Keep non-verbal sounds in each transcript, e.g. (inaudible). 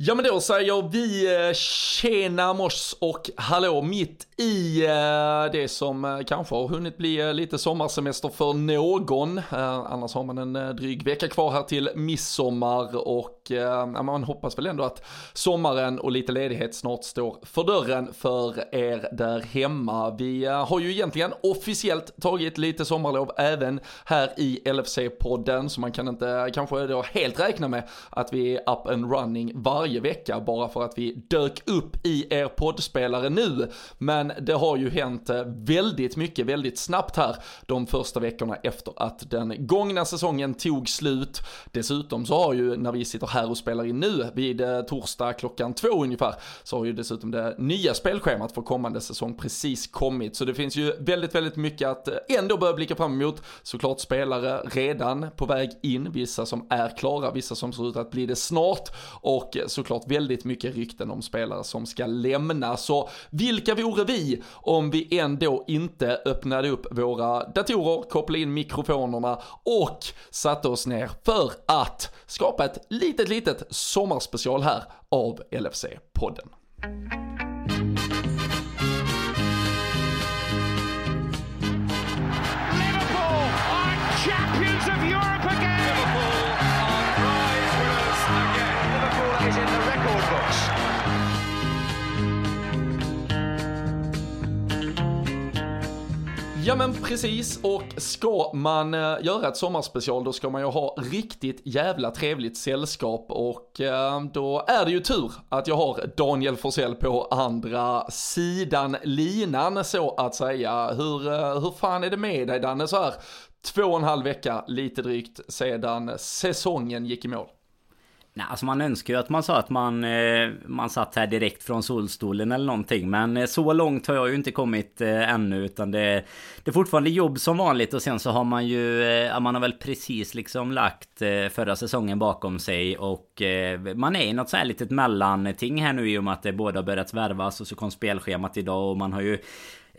Ja men då säger vi eh, tjena mors och hallå mitt i eh, det som eh, kanske har hunnit bli lite sommarsemester för någon. Annars har man en dryg vecka kvar här till midsommar och man hoppas väl ändå att sommaren och lite ledighet snart står för dörren för er där hemma. Vi har ju egentligen officiellt tagit lite sommarlov även här i LFC-podden så man kan inte kanske då helt räkna med att vi är up and running varje varje vecka bara för att vi dök upp i er poddspelare nu. Men det har ju hänt eh, väldigt mycket, väldigt snabbt här de första veckorna efter att den gångna säsongen tog slut. Dessutom så har ju när vi sitter här och spelar in nu vid eh, torsdag klockan två ungefär så har ju dessutom det nya spelschemat för kommande säsong precis kommit. Så det finns ju väldigt, väldigt mycket att eh, ändå börja blicka fram emot. Såklart spelare redan på väg in, vissa som är klara, vissa som ser ut att bli det snart och såklart väldigt mycket rykten om spelare som ska lämna. Så vilka vore vi om vi ändå inte öppnade upp våra datorer, kopplade in mikrofonerna och satte oss ner för att skapa ett litet, litet sommarspecial här av LFC-podden. Ja men precis, och ska man eh, göra ett sommarspecial då ska man ju ha riktigt jävla trevligt sällskap och eh, då är det ju tur att jag har Daniel Forsell på andra sidan linan så att säga. Hur, eh, hur fan är det med dig Danne så här två och en halv vecka lite drygt sedan säsongen gick i mål? Nej, alltså man önskar ju att man sa att man, eh, man satt här direkt från solstolen eller någonting. Men eh, så långt har jag ju inte kommit eh, ännu. Utan det, det är fortfarande jobb som vanligt. Och sen så har man ju, man har väl precis liksom lagt förra säsongen bakom sig. Och man är i något så här litet mellanting här nu i och med att det båda har börjat värvas och så kom spelschemat idag. Och man har ju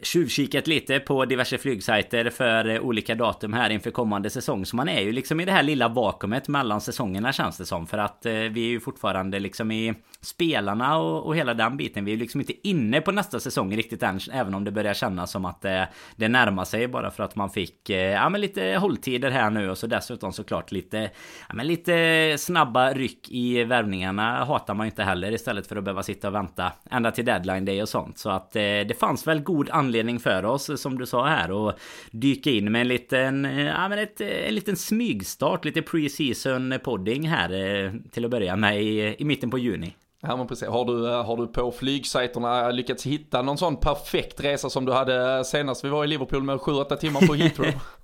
tjuvkikat lite på diverse flygsajter för eh, olika datum här inför kommande säsong. Så man är ju liksom i det här lilla vakuumet mellan säsongerna känns det som. För att eh, vi är ju fortfarande liksom i spelarna och, och hela den biten. Vi är ju liksom inte inne på nästa säsong riktigt än. Även om det börjar kännas som att det, det närmar sig bara för att man fick ja, men lite hålltider här nu. Och så dessutom såklart lite, ja, men lite snabba ryck i värvningarna hatar man ju inte heller. Istället för att behöva sitta och vänta ända till deadline day och sånt. Så att det fanns väl god anledning anledning för oss, som du sa här, och dyka in med en liten, ja men ett, en liten smygstart, lite pre-season podding här eh, till att börja med i, i mitten på juni. Ja men precis. Har du, har du på flygsajterna lyckats hitta någon sån perfekt resa som du hade senast vi var i Liverpool med 7-8 timmar på Heathrow? (laughs)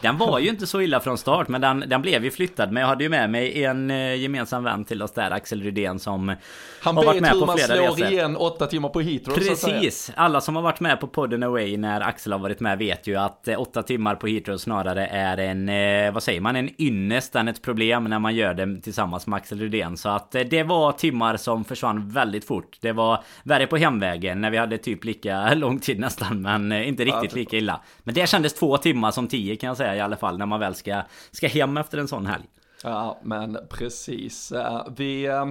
Den var ju inte så illa från start men den, den blev ju flyttad. Men jag hade ju med mig en eh, gemensam vän till oss där, Axel Rydén som Han har varit med på flera resor. Slår igen åtta timmar på Heathrow Precis! Alla som har varit med på podden Away när Axel har varit med vet ju att eh, åtta timmar på Heathrow snarare är en, eh, vad säger man, en ynnest än ett problem när man gör det tillsammans med Axel Rydén. Så att det var timmar som försvann väldigt fort. Det var värre på hemvägen när vi hade typ lika (laughs) lång tid nästan men inte riktigt lika illa. Men det kändes två timmar som tio kan jag säga i alla fall när man väl ska, ska hem efter en sån helg. Ja, men precis. Eh, vi eh,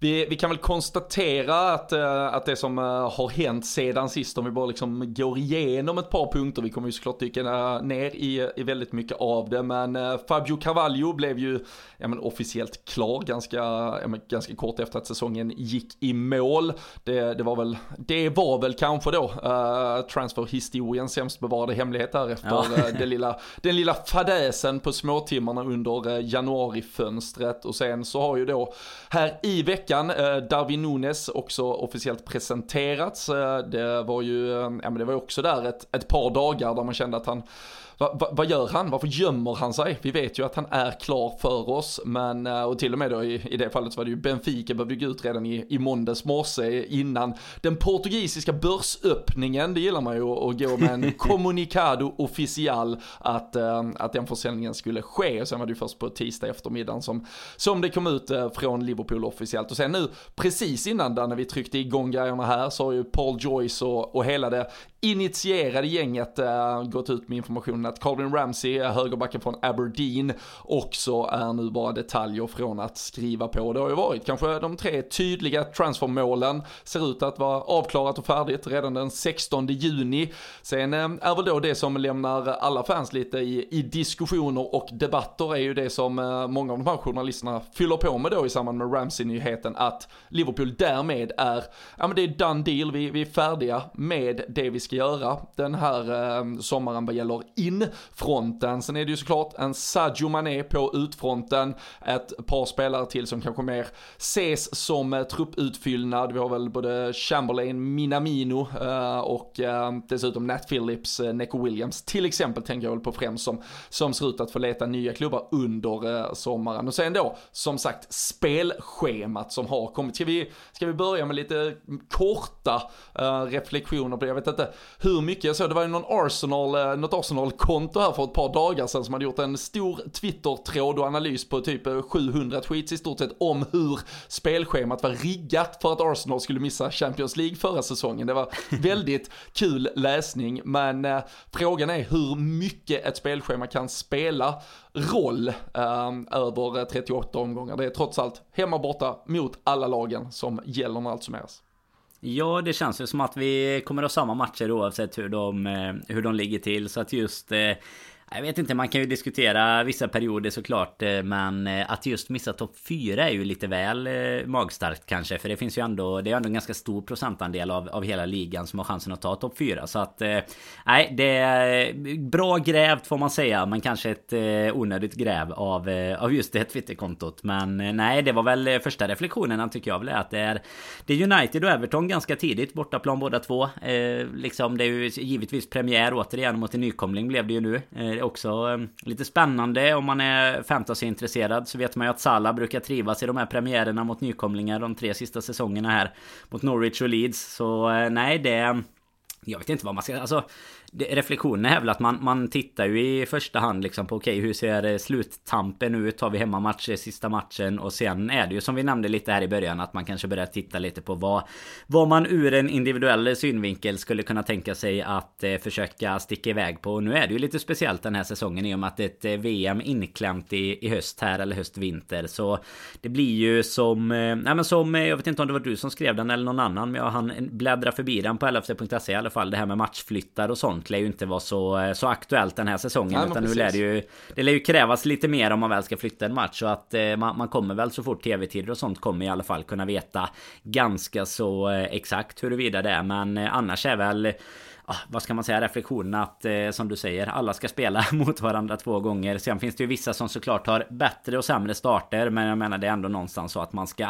vi, vi kan väl konstatera att, uh, att det som uh, har hänt sedan sist, om vi bara liksom går igenom ett par punkter, vi kommer ju såklart dyka ner i, i väldigt mycket av det, men Fabio Carvalho blev ju ja, men officiellt klar ganska, ja, men ganska kort efter att säsongen gick i mål. Det, det var väl, det var väl kanske då uh, transferhistoriens sämst bevarade hemlighet där efter ja. den, lilla, den lilla fadäsen på småtimmarna under januarifönstret och sen så har ju då här i veckan veckan. Eh, Darwin Nunes också officiellt presenterats. Eh, det var ju, eh, ja men det var ju också där ett, ett par dagar där man kände att han Va, va, vad gör han? Varför gömmer han sig? Vi vet ju att han är klar för oss, men och till och med då i, i det fallet så var det ju Benfica behövde gå ut redan i, i måndags morse innan den portugisiska börsöppningen. Det gillar man ju att gå med en (laughs) communicado official att, att den försäljningen skulle ske. Och sen var det ju först på tisdag eftermiddagen som, som det kom ut från Liverpool officiellt. Och sen nu precis innan där när vi tryckte igång grejerna här så har ju Paul Joyce och, och hela det initierade gänget äh, gått ut med informationen att Calvin Ramsey, högerbacken från Aberdeen, också är nu bara detaljer från att skriva på. Det har ju varit kanske de tre tydliga transfermålen, ser ut att vara avklarat och färdigt redan den 16 juni. Sen eh, är väl då det som lämnar alla fans lite i, i diskussioner och debatter är ju det som eh, många av de här journalisterna fyller på med då i samband med Ramsey-nyheten att Liverpool därmed är, ja men det är done deal, vi, vi är färdiga med det vi ska göra den här eh, sommaren vad gäller in infronten. Sen är det ju såklart en Sadio Mané på utfronten, ett par spelare till som kanske mer ses som eh, trupputfyllnad. Vi har väl både Chamberlain, Minamino eh, och eh, dessutom Nat Phillips, Neco Williams till exempel tänker jag väl på främst som, som ser ut att få leta nya klubbar under sommaren. Och sen då, som sagt, spelschemat som har kommit. Ska vi, ska vi börja med lite korta reflektioner på det? Jag vet inte hur mycket, jag såg det var ju någon Arsenal, uh, något Arsenal-konto här för ett par dagar sedan som hade gjort en stor Twitter-tråd och analys på typ 700 eh, tweets i stort sett om hur spelschemat var riggat för att Arsenal skulle missa Champions League förra säsongen. Det var (laughs) väldigt kul läsning, men uh, frågan är hur mycket ett spelschema kan spela roll eh, över 38 omgångar. Det är trots allt hemma borta mot alla lagen som gäller när allt summeras. Ja, det känns ju som att vi kommer att ha samma matcher oavsett hur de, eh, hur de ligger till. Så att just eh, jag vet inte, man kan ju diskutera vissa perioder såklart eh, Men eh, att just missa topp 4 är ju lite väl eh, magstarkt kanske För det finns ju ändå Det är ändå en ganska stor procentandel av, av hela ligan som har chansen att ta topp 4 Så att Nej, det är bra grävt får man säga Men kanske ett onödigt gräv av, av just det Twitterkontot. Men nej, det var väl första reflektionerna tycker jag väl att det är Det är United och Everton ganska tidigt Bortaplan båda två. Liksom det är ju givetvis premiär återigen mot en nykomling blev det ju nu är också eh, lite spännande om man är fantasyintresserad så vet man ju att Salah brukar trivas i de här premiärerna mot nykomlingar de tre sista säsongerna här mot Norwich och Leeds. Så eh, nej, det... Jag vet inte vad man ska... Alltså, reflektionen är väl att man, man tittar ju i första hand liksom på okej okay, hur ser sluttampen ut? Har vi hemmamatcher sista matchen? Och sen är det ju som vi nämnde lite här i början att man kanske börjar titta lite på vad Vad man ur en individuell synvinkel skulle kunna tänka sig att eh, försöka sticka iväg på. Och nu är det ju lite speciellt den här säsongen i och med att ett eh, VM inklämt i, i höst här eller höst-vinter. Så det blir ju som... Eh, nej men som... Eh, jag vet inte om det var du som skrev den eller någon annan. Men jag hann bläddra förbi den på LFC.se i alla fall. Det här med matchflyttar och sånt sånt lär ju inte vara så, så aktuellt den här säsongen. Nej, utan nu lär det ju... Det lär ju krävas lite mer om man väl ska flytta en match. Så att eh, man, man, kommer väl så fort tv-tider och sånt kommer i alla fall kunna veta ganska så eh, exakt huruvida det är. Men eh, annars är väl... Ah, vad ska man säga, reflektionen att eh, som du säger, alla ska spela (laughs) mot varandra två gånger. Sen finns det ju vissa som såklart har bättre och sämre starter. Men jag menar det är ändå någonstans så att man ska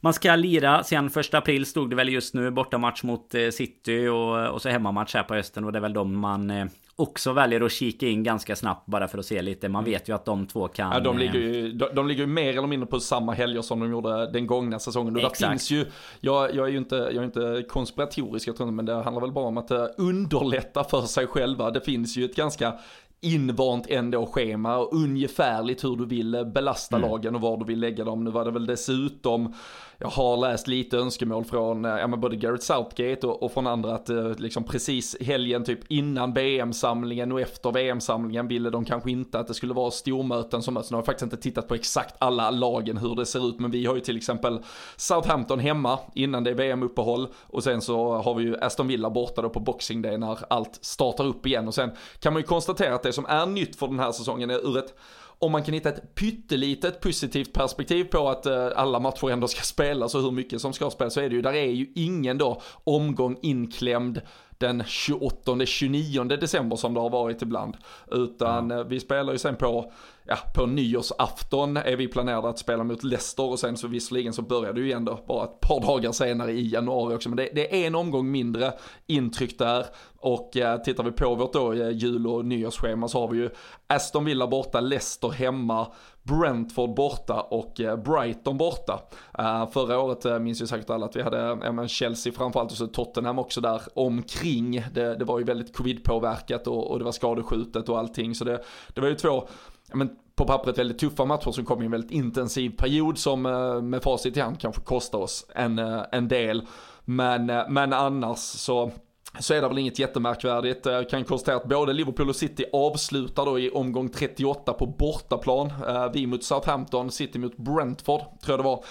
man ska lira. Sen första april stod det väl just nu bortamatch mot eh, City och, och så hemmamatch här på hösten. Och det är väl de man eh, också väljer att kika in ganska snabbt bara för att se lite. Man vet ju att de två kan... Ja, de ligger ju, de, de ligger ju mer eller mindre på samma helger som de gjorde den gångna säsongen. Och Exakt. där finns ju, jag, jag är ju inte, jag är inte konspiratorisk, jag tror men det handlar väl bara om att underlätta för sig själva. Det finns ju ett ganska invant ändå schema och ungefärligt hur du vill belasta mm. lagen och var du vill lägga dem. Nu var det väl dessutom jag har läst lite önskemål från eh, ja, men både Garrett Southgate och, och från andra att eh, liksom precis helgen typ innan VM-samlingen och efter VM-samlingen ville de kanske inte att det skulle vara stormöten som möts. Nu har jag faktiskt inte tittat på exakt alla lagen hur det ser ut men vi har ju till exempel Southampton hemma innan det är VM-uppehåll och sen så har vi ju Aston Villa borta då på Boxing Day när allt startar upp igen och sen kan man ju konstatera att det som är nytt för den här säsongen är ur ett om man kan hitta ett pyttelitet positivt perspektiv på att eh, alla matcher ändå ska spelas och hur mycket som ska spelas så är det ju, där är ju ingen då omgång inklämd den 28-29 december som det har varit ibland. Utan mm. vi spelar ju sen på, ja, på nyårsafton är vi planerade att spela mot Leicester och sen så visserligen så börjar det ju ändå bara ett par dagar senare i januari också. Men det, det är en omgång mindre intryck där. Och eh, tittar vi på vårt då eh, jul och nyårsschema så har vi ju Aston Villa borta, Leicester hemma, Brentford borta och eh, Brighton borta. Eh, förra året eh, minns ju säkert alla att vi hade ja, men Chelsea framförallt och så Tottenham också där omkring. Det, det var ju väldigt covid-påverkat och, och, det var skadeskjutet och allting. Så det, det var ju två ja, men på pappret väldigt tuffa matcher som kom i en väldigt intensiv period som med facit i hand kanske kostar oss en, en del. Men, men annars så så är det väl inget jättemärkvärdigt. Jag kan konstatera att både Liverpool och City avslutar då i omgång 38 på bortaplan. Eh, vi mot Southampton, City mot Brentford tror jag det var.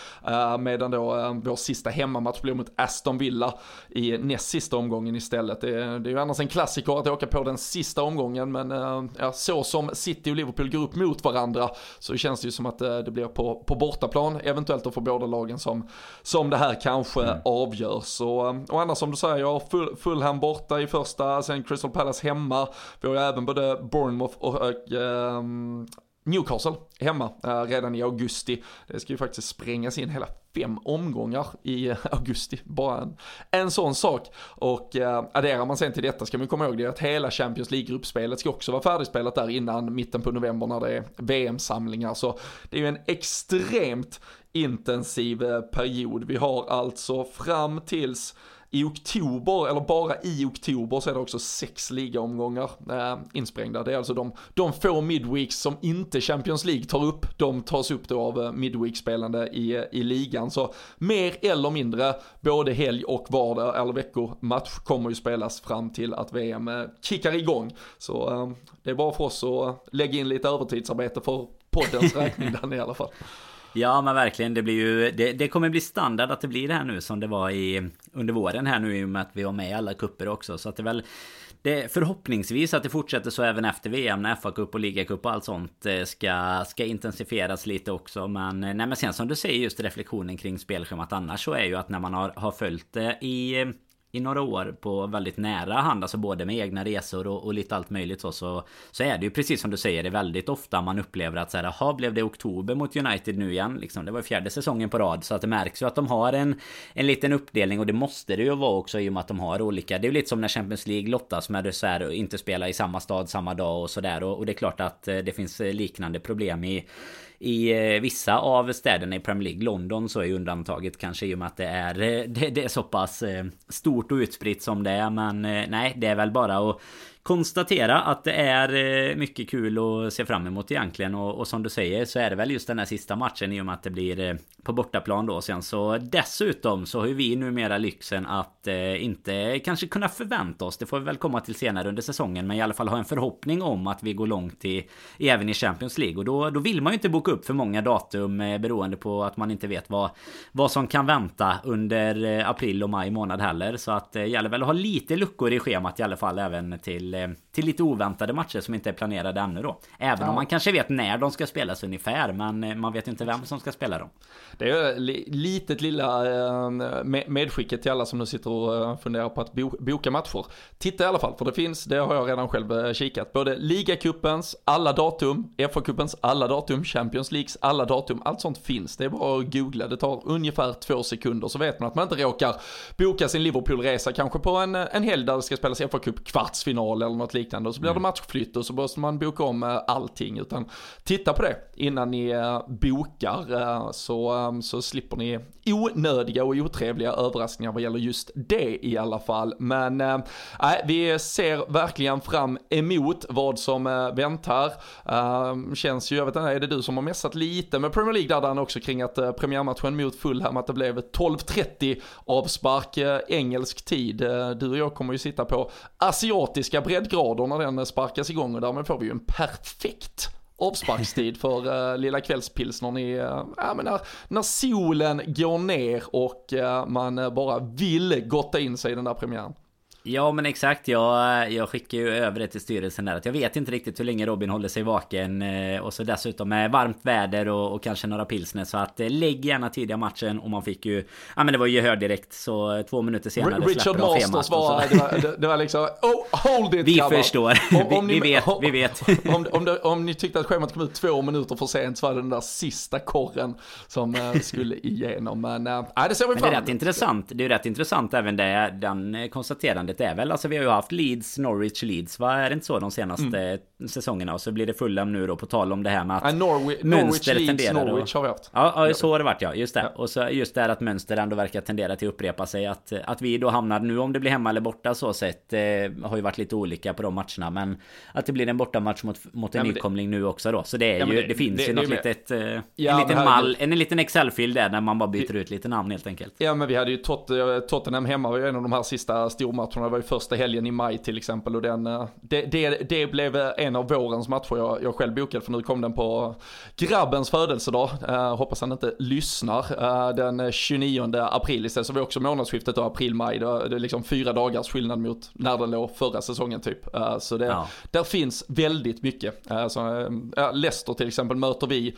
Eh, medan då eh, vår sista hemmamatch blir mot Aston Villa i näst sista omgången istället. Det är, det är ju annars en klassiker att åka på den sista omgången men ja, så som City och Liverpool går upp mot varandra så känns det ju som att det blir på, på bortaplan. Eventuellt då för båda lagen som, som det här kanske mm. avgörs. Och, och annars som du säger, jag har full, full Fulham borta i första, sen Crystal Palace hemma. Vi har ju även både Bournemouth och, och ehm, Newcastle hemma eh, redan i augusti. Det ska ju faktiskt sprängas in hela fem omgångar i eh, augusti. Bara en, en sån sak. Och eh, adderar man sen till detta ska man komma ihåg det att hela Champions League-gruppspelet ska också vara färdigspelat där innan mitten på november när det är VM-samlingar. Så det är ju en extremt intensiv eh, period. Vi har alltså fram tills i oktober, eller bara i oktober, så är det också sex ligaomgångar eh, insprängda. Det är alltså de, de få midweeks som inte Champions League tar upp, de tas upp då av eh, midweek-spelande i, i ligan. Så mer eller mindre, både helg och vardag eller veckomatch kommer ju spelas fram till att VM eh, kickar igång. Så eh, det är bara för oss att lägga in lite övertidsarbete för poddens (laughs) räkning där i alla fall. Ja men verkligen, det blir ju det, det, kommer bli standard att det blir det här nu som det var i under våren här nu i och med att vi var med i alla kupper också. Så att det är väl det, förhoppningsvis att det fortsätter så även efter VM när FA-cup och ligacup och allt sånt eh, ska, ska intensifieras lite också. Men, eh, nej, men sen som du säger just reflektionen kring spelschemat annars så är ju att när man har, har följt det i i några år på väldigt nära hand, alltså både med egna resor och, och lite allt möjligt så, så, så är det ju precis som du säger, det är väldigt ofta man upplever att så här, jaha, blev det oktober mot United nu igen? Liksom, det var fjärde säsongen på rad, så att det märks ju att de har en, en liten uppdelning och det måste det ju vara också i och med att de har olika, det är ju lite som när Champions League lottas med det så här, inte spela i samma stad samma dag och sådär och, och det är klart att eh, det finns eh, liknande problem i i eh, vissa av städerna i Premier League, London så är undantaget kanske i och med att det är, eh, det, det är så pass eh, stort och utspritt som det är. Men nej, det är väl bara att konstatera att det är eh, mycket kul att se fram emot egentligen. Och, och, som du säger så är det väl just den här sista matchen i och med att det blir eh, på bortaplan då. Sen så dessutom så har ju vi numera lyxen att eh, inte kanske kunna förvänta oss det får vi väl komma till senare under säsongen men i alla fall ha en förhoppning om att vi går långt i, i även i Champions League. Och då, då vill man ju inte boka upp för många datum eh, beroende på att man inte vet vad, vad som kan vänta under eh, april och maj månad heller. Så att det eh, gäller väl att ha lite luckor i schemat i alla fall även till Eh, till, lite oväntade matcher som inte är planerade ännu då. Även ja. om man kanske vet när de ska spelas ungefär, men eh, man vet inte vem som ska spela dem. Det är litet lilla eh, medskicket till alla som nu sitter och funderar på att boka matcher. Titta i alla fall, för det finns, det har jag redan själv kikat, både ligacupens alla datum, FA-cupens alla datum, Champions Leagues alla datum, allt sånt finns. Det är bara att googla, det tar ungefär två sekunder så vet man att man inte råkar boka sin Liverpool-resa kanske på en, en helg där det ska spelas FA-cup kvartsfinal eller något liknande. Och så blir det mm. matchflytt och så måste man boka om eh, allting. Utan titta på det innan ni eh, bokar eh, så, så slipper ni onödiga och otrevliga överraskningar vad gäller just det i alla fall. Men äh, vi ser verkligen fram emot vad som väntar. Äh, känns ju, jag vet inte, är det du som har messat lite med Premier League där Dan också kring att äh, premiärmatchen mot Fulham att det blev 12.30 avspark äh, engelsk tid. du och jag kommer ju sitta på asiatiska breddgrader när den sparkas igång och därmed får vi ju en perfekt avsparkstid för uh, lilla kvällspilsnern i, uh, ja, men när, när solen går ner och uh, man bara vill gotta in sig i den där premiären. Ja men exakt, jag, jag skickar ju över det till styrelsen där att jag vet inte riktigt hur länge Robin håller sig vaken eh, Och så dessutom med varmt väder och, och kanske några pilsner Så att eh, lägg gärna tidiga matchen och man fick ju Ja men det var gehör direkt så två minuter senare Richard Masters var, det var, det, det var liksom oh, hold it Vi grabbar. förstår, om, vi, ni, vi, vet, vi vet. (laughs) om, om, det, om, ni tyckte att schemat kom ut två minuter för sent så var det den där sista korren som (laughs) skulle igenom. Men äh, det ser vi fram emot Det är rätt intressant, det är rätt intressant även det, den konstaterandet det är väl. Alltså vi har ju haft Leeds, Norwich, Leeds. Va? Är det inte så de senaste mm. säsongerna? Och så blir det Fulham nu då på tal om det här med att... Uh, Norwich, Norwich Leeds, Norwich har vi haft. Ja, ja, så har det varit ja. Just det. Ja. Och så just det här att mönster ändå verkar tendera till att upprepa sig. Att, att vi då hamnar nu om det blir hemma eller borta så sett. Eh, har ju varit lite olika på de matcherna. Men att det blir en bortamatch mot, mot en ja, nykomling det... nu också då. Så det är ja, ju, det, det finns det, ju något litet... Eh, en liten mall, en, en liten Excel-fil där när man bara byter ut lite namn helt enkelt. Ja men vi hade ju Tot Tottenham hemma var ju en av de här sista stormatcherna Det var ju första helgen i maj till exempel och den, det, det, det blev en av vårens matcher jag, jag själv bokade för nu kom den på grabbens födelsedag. Uh, hoppas han inte lyssnar. Uh, den 29 april istället så var också månadsskiftet då april-maj. Det är liksom fyra dagars skillnad mot när den låg förra säsongen typ. Uh, så det, ja. där finns väldigt mycket. Uh, så, Leicester till exempel möter vi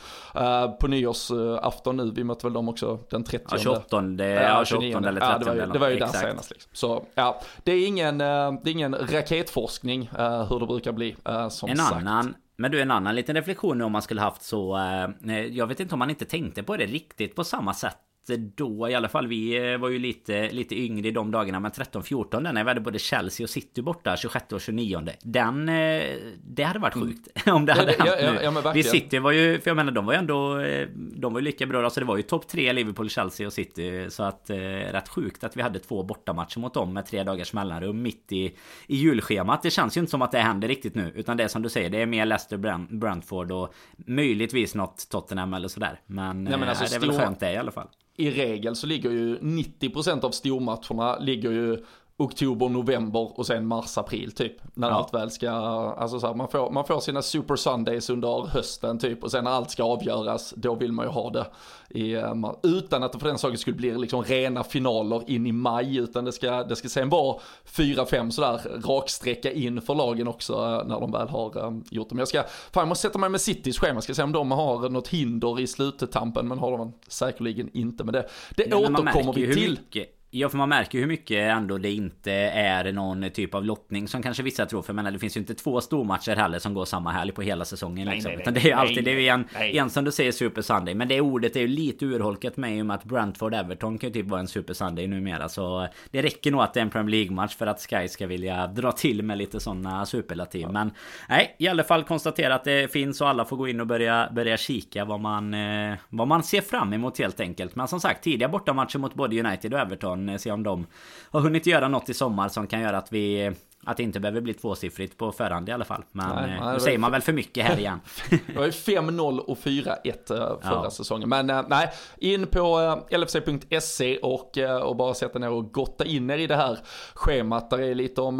på nyårsafton nu. Vi möter väl dem också den 30. Ja, 28, ja, 28 eller 30. Ja, det var ju, det var ju där senast. Liksom. Så ja, det är ingen, det är ingen raketforskning hur det brukar bli som en sagt. Annan men du, en annan liten reflektion om man skulle haft så... Eh, jag vet inte om man inte tänkte på det riktigt på samma sätt då i alla fall. Vi eh, var ju lite, lite yngre i de dagarna. Men 13-14 när vi hade både Chelsea och City borta 26 och 29. Den... Eh, det hade varit mm. sjukt. Mm. (laughs) Om det hade ja, hänt ja, ja, nu. vi City var ju... För jag menar de var ju ändå... Eh, de var ju lika bra. Alltså det var ju topp tre Liverpool, Chelsea och City. Så att... Rätt sjukt att vi hade två bortamatcher mot dem med tre dagars mellanrum mitt i, i julschemat. Det känns ju inte som att det händer riktigt nu. Utan det är som du säger. Det är mer Leicester, Brentford och möjligtvis något Tottenham eller sådär. Men, Nej, men alltså, det är väl skönt det i alla fall i regel så ligger ju 90% av stormatcherna ligger ju oktober, november och sen mars, april typ. När ja. allt väl ska, alltså så här, man, får, man får sina super sundays under hösten typ och sen när allt ska avgöras, då vill man ju ha det i, eh, utan att det för den saken skulle bli liksom rena finaler in i maj, utan det ska, det ska sen vara fyra, fem sådär raksträcka in för lagen också eh, när de väl har um, gjort det. Men jag ska, fan jag måste sätta mig med Citys schema, ska se om de har något hinder i sluttampen, men har de säkerligen inte. Men det, det Nej, återkommer vi till. Mycket Ja för man märker hur mycket ändå det inte är någon typ av lottning som kanske vissa tror. För menar, det finns ju inte två stormatcher heller som går samma helg på hela säsongen. Nej, liksom. nej, Utan det är ju alltid, det är ju en, en som du säger Super Sunday. Men det ordet är ju lite urholkat med i och med att Brentford Everton kan ju typ vara en Super Sunday numera. Så det räcker nog att det är en Premier League-match för att Sky ska vilja dra till med lite sådana superlativ. Ja. Men nej, i alla fall konstatera att det finns och alla får gå in och börja, börja kika vad man, eh, vad man ser fram emot helt enkelt. Men som sagt, tidiga bortamatcher mot både United och Everton Eh, se om de har hunnit göra något i sommar som kan göra att vi att det inte behöver bli tvåsiffrigt på förhand i alla fall. Men nej, eh, nej, nu säger man väl för mycket här igen. (laughs) det var ju 5-0 och 4-1 eh, förra ja. säsongen. Men eh, nej, in på lfc.se och, och bara sätta ner och gotta in er i det här schemat. Där är lite om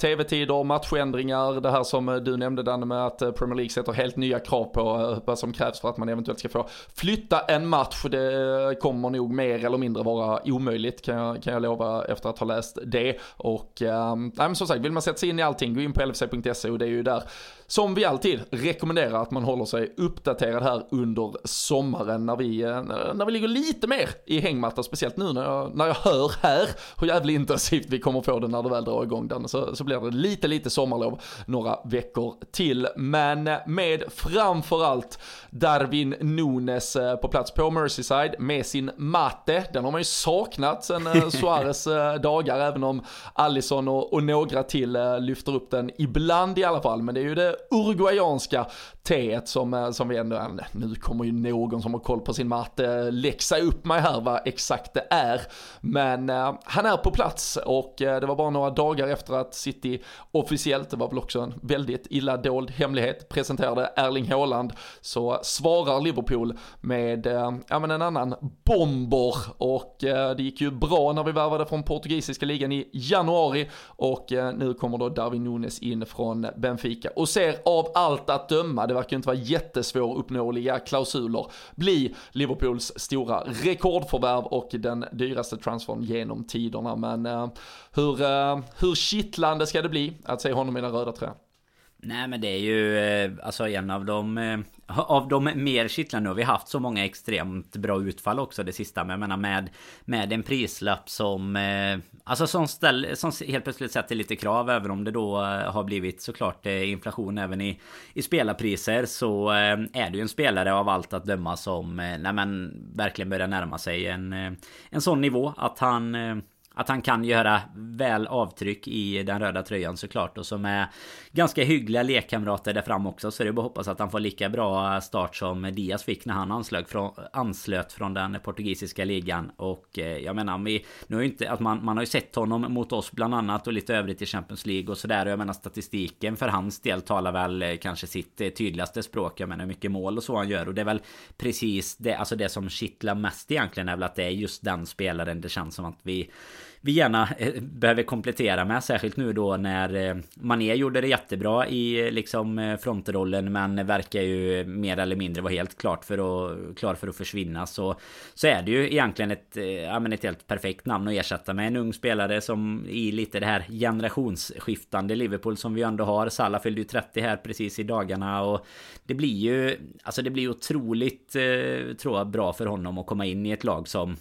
tv-tider, matchändringar, det här som du nämnde Danne med att Premier League sätter helt nya krav på vad som krävs för att man eventuellt ska få flytta en match. Det kommer nog mer eller mindre vara omöjligt kan jag, kan jag lova efter att ha läst det. Och nej, men som sagt, vill man sätta sig in i allting, gå in på lfc.se och det är ju där som vi alltid rekommenderar att man håller sig uppdaterad här under sommaren när vi, eh, när vi ligger lite mer i hängmatta, speciellt nu när jag, när jag hör här hur jävligt intensivt vi kommer få det när det väl drar igång den. Så, så blir det lite, lite sommarlov några veckor till. Men med framförallt Darwin Nunes eh, på plats på Merseyside med sin matte. Den har man ju saknat sen eh, (laughs) Suarez dagar, även om Allison och, och några till eh, lyfter upp den ibland i alla fall. Men det är ju det uruguayanska teet som, eh, som vi ändå, nu kommer ju någon som har koll på sin matte eh, läxa upp mig här vad exakt det är. Men han är på plats och det var bara några dagar efter att City officiellt, det var väl också en väldigt illa dold hemlighet, presenterade Erling Haaland så svarar Liverpool med ja, men en annan bomber och det gick ju bra när vi värvade från portugisiska ligan i januari och nu kommer då Darwin Nunes in från Benfica och ser av allt att döma, det verkar inte vara jättesvåruppnåeliga klausuler, bli Liverpools stora rekordförvärv och den dyraste transfern genom tiderna. Men eh, hur, eh, hur kittlande ska det bli att se honom i den röda tröjan? Nej men det är ju eh, alltså en av de eh, Av de mer kittlande nu. Har vi haft så många extremt bra utfall också det sista Men jag menar med Med en prislapp som eh, Alltså som, ställ, som helt plötsligt sätter lite krav Även om det då eh, har blivit såklart inflation även i I spelarpriser så är det ju en spelare av allt att döma som Nej men verkligen börjar närma sig en En sån nivå att han att han kan göra väl avtryck i den röda tröjan såklart. Och som är ganska hyggliga lekkamrater där fram också så det är bara att hoppas att han får lika bra start som Diaz fick när han anslöt från, anslöt från den portugisiska ligan. Och eh, jag menar vi, nu har ju inte att man, man har ju sett honom mot oss bland annat och lite övrigt i Champions League och sådär. Och jag menar statistiken för hans del talar väl eh, kanske sitt eh, tydligaste språk. Jag menar hur mycket mål och så han gör. Och det är väl precis det alltså det som kittlar mest egentligen är väl att det är just den spelaren det känns som att vi vi gärna eh, behöver komplettera med. Särskilt nu då när eh, Mané gjorde det jättebra i eh, liksom frontrollen men verkar ju mer eller mindre vara helt klart för att, klar för att försvinna. Så, så är det ju egentligen ett, ja, men ett helt perfekt namn att ersätta med en ung spelare som i lite det här generationsskiftande Liverpool som vi ändå har. Salah fyllde ju 30 här precis i dagarna och det blir ju Alltså det blir otroligt tror jag bra för honom att komma in i ett lag som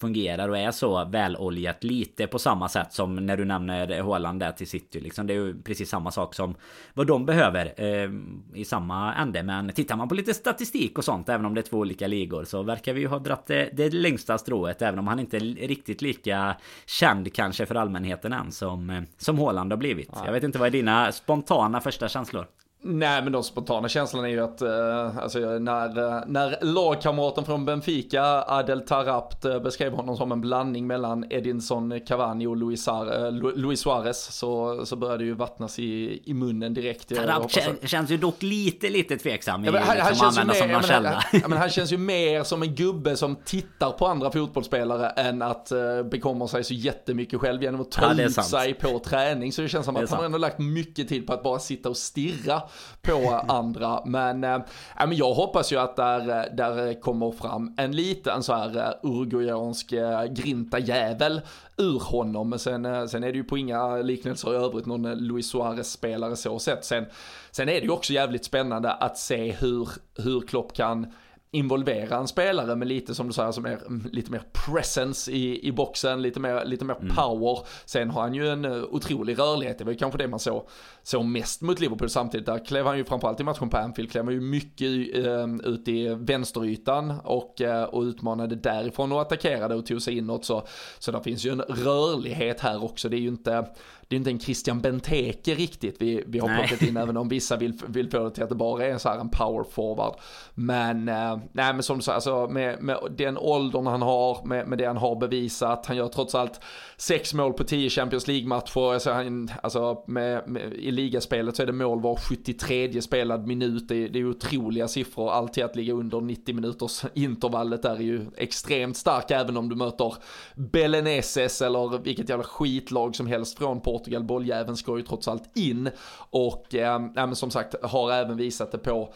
fungerar och är så väloljat lite på samma sätt som när du nämner Håland där till City liksom. Det är ju precis samma sak som vad de behöver eh, i samma ände. Men tittar man på lite statistik och sånt, även om det är två olika ligor, så verkar vi ju ha dratt det, det längsta strået, även om han inte är riktigt lika känd kanske för allmänheten än som, som Håland har blivit. Ja. Jag vet inte vad är dina spontana första känslor? Nej men de spontana känslorna är ju att, eh, alltså när, eh, när lagkamraten från Benfica, Adel Tarapt, eh, beskrev honom som en blandning mellan Edinson Cavani och Luis, eh, Luis Suarez så, så började det ju vattnas i, i munnen direkt. Tarapt att... känns ju dock lite, lite tveksam ja, men han, liksom, han känns ju mer, som men, men han (laughs) känns ju mer som en gubbe som tittar på andra fotbollsspelare än att eh, bekomma sig så jättemycket själv genom att ta ja, ut sig på träning. Så det känns som att han har ändå lagt mycket tid på att bara sitta och stirra på andra. Men, äh, men jag hoppas ju att där, eh, där kommer fram en liten så här eh, uruguayansk grinta jävel ur honom. Men sen, sen är det ju på inga liknelser i övrigt någon Luis Suarez-spelare så sett. Sen, sen är det ju också jävligt spännande att se hur, hur Klopp kan involvera en spelare med lite som du säger, som är lite mer presence i, i boxen, lite mer, lite mer mm. power. Sen har han ju en uh, otrolig rörlighet, det var ju kanske det man såg, såg mest mot Liverpool samtidigt. Där klev han ju framförallt i matchen på Anfield, klev han ju mycket uh, ut i vänsterytan och, uh, och utmanade därifrån och attackerade och tog sig inåt. Så, så där finns ju en rörlighet här också, det är ju inte det är inte en Christian Benteke riktigt. Vi, vi har nej. plockat in, även om vissa vill, vill få det till att det bara är så här en power forward. Men, eh, nej men som du säger, alltså med, med den åldern han har, med, med det han har bevisat, han gör trots allt sex mål på tio Champions League-matcher, alltså, han, alltså med, med, i ligaspelet så är det mål var 73 spelad minut, det är, det är otroliga siffror, alltid att ligga under 90 minuters intervallet där är ju extremt stark, även om du möter Beleneses eller vilket jävla skitlag som helst från Portugal Portugal. Bolljäveln ska ju trots allt in och eh, som sagt har även visat det på